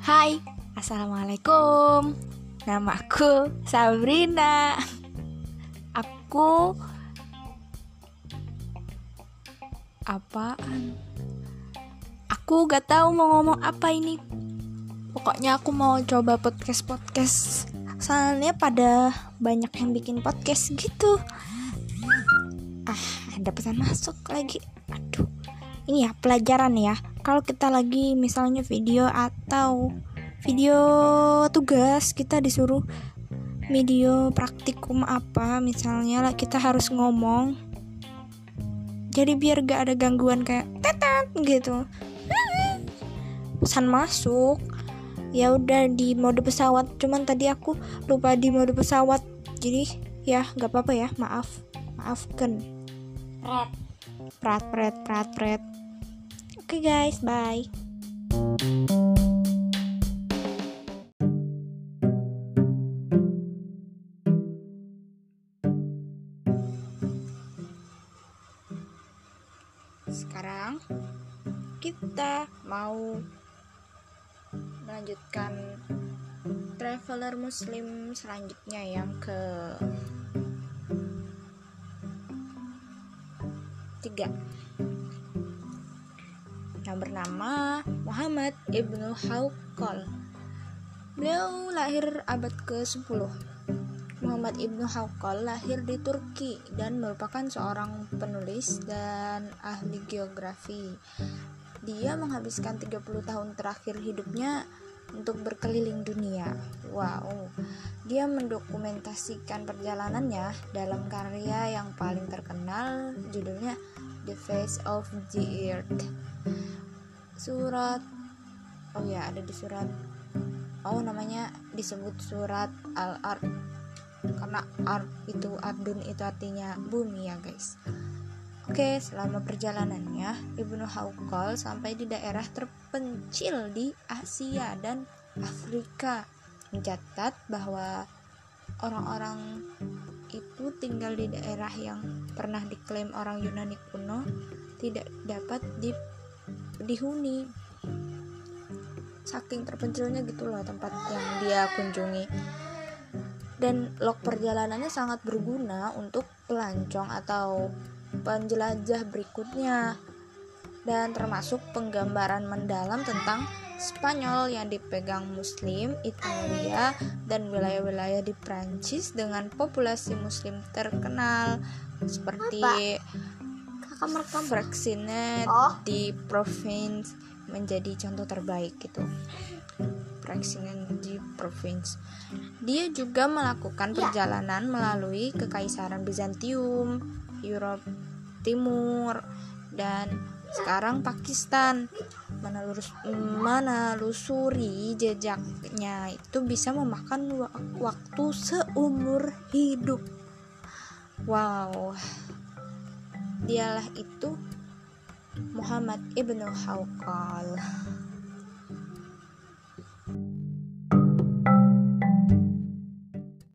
Hai, Assalamualaikum. Namaku Sabrina. Aku Apaan? Aku gak tahu mau ngomong apa ini. Pokoknya aku mau coba podcast-podcast. Soalnya pada banyak yang bikin podcast gitu. Ah, ada pesan masuk lagi. Aduh Ini ya pelajaran ya. Kalau kita lagi misalnya video atau video tugas kita disuruh video praktikum apa misalnya lah kita harus ngomong. Jadi biar gak ada gangguan kayak tetet gitu. Pesan masuk. Ya udah di mode pesawat. Cuman tadi aku lupa di mode pesawat. Jadi ya nggak apa-apa ya. Maaf. Maafkan prat. Prat prat prat oke okay guys bye. Sekarang kita mau melanjutkan traveler muslim selanjutnya yang ke tiga. Yang bernama Muhammad Ibnu Hawqal. Beliau lahir abad ke-10 Muhammad Ibnu Hawqal lahir di Turki dan merupakan seorang penulis dan ahli geografi. Dia menghabiskan 30 tahun terakhir hidupnya untuk berkeliling dunia. Wow. Dia mendokumentasikan perjalanannya dalam karya yang paling terkenal judulnya The Face of the Earth. Surat Oh ya, ada di surat Oh, namanya disebut surat Al-Ard karena art itu ardun itu artinya bumi ya guys Oke, selama perjalanannya, Ibnu Haukal sampai di daerah terpencil di Asia dan Afrika. Mencatat bahwa orang-orang itu tinggal di daerah yang pernah diklaim orang Yunani kuno tidak dapat di, dihuni. Saking terpencilnya gitu loh tempat yang dia kunjungi dan log perjalanannya sangat berguna untuk pelancong atau penjelajah berikutnya dan termasuk penggambaran mendalam tentang Spanyol yang dipegang Muslim, Italia, dan wilayah-wilayah di Prancis dengan populasi Muslim terkenal seperti Fraksinet oh. di provinsi menjadi contoh terbaik gitu. Fraksinet di provinsi. Dia juga melakukan perjalanan melalui Kekaisaran Bizantium, Eropa Timur, dan sekarang Pakistan. Menelurus, menelusuri jejaknya itu bisa memakan waktu seumur hidup. Wow, dialah itu Muhammad ibnu Hawqal.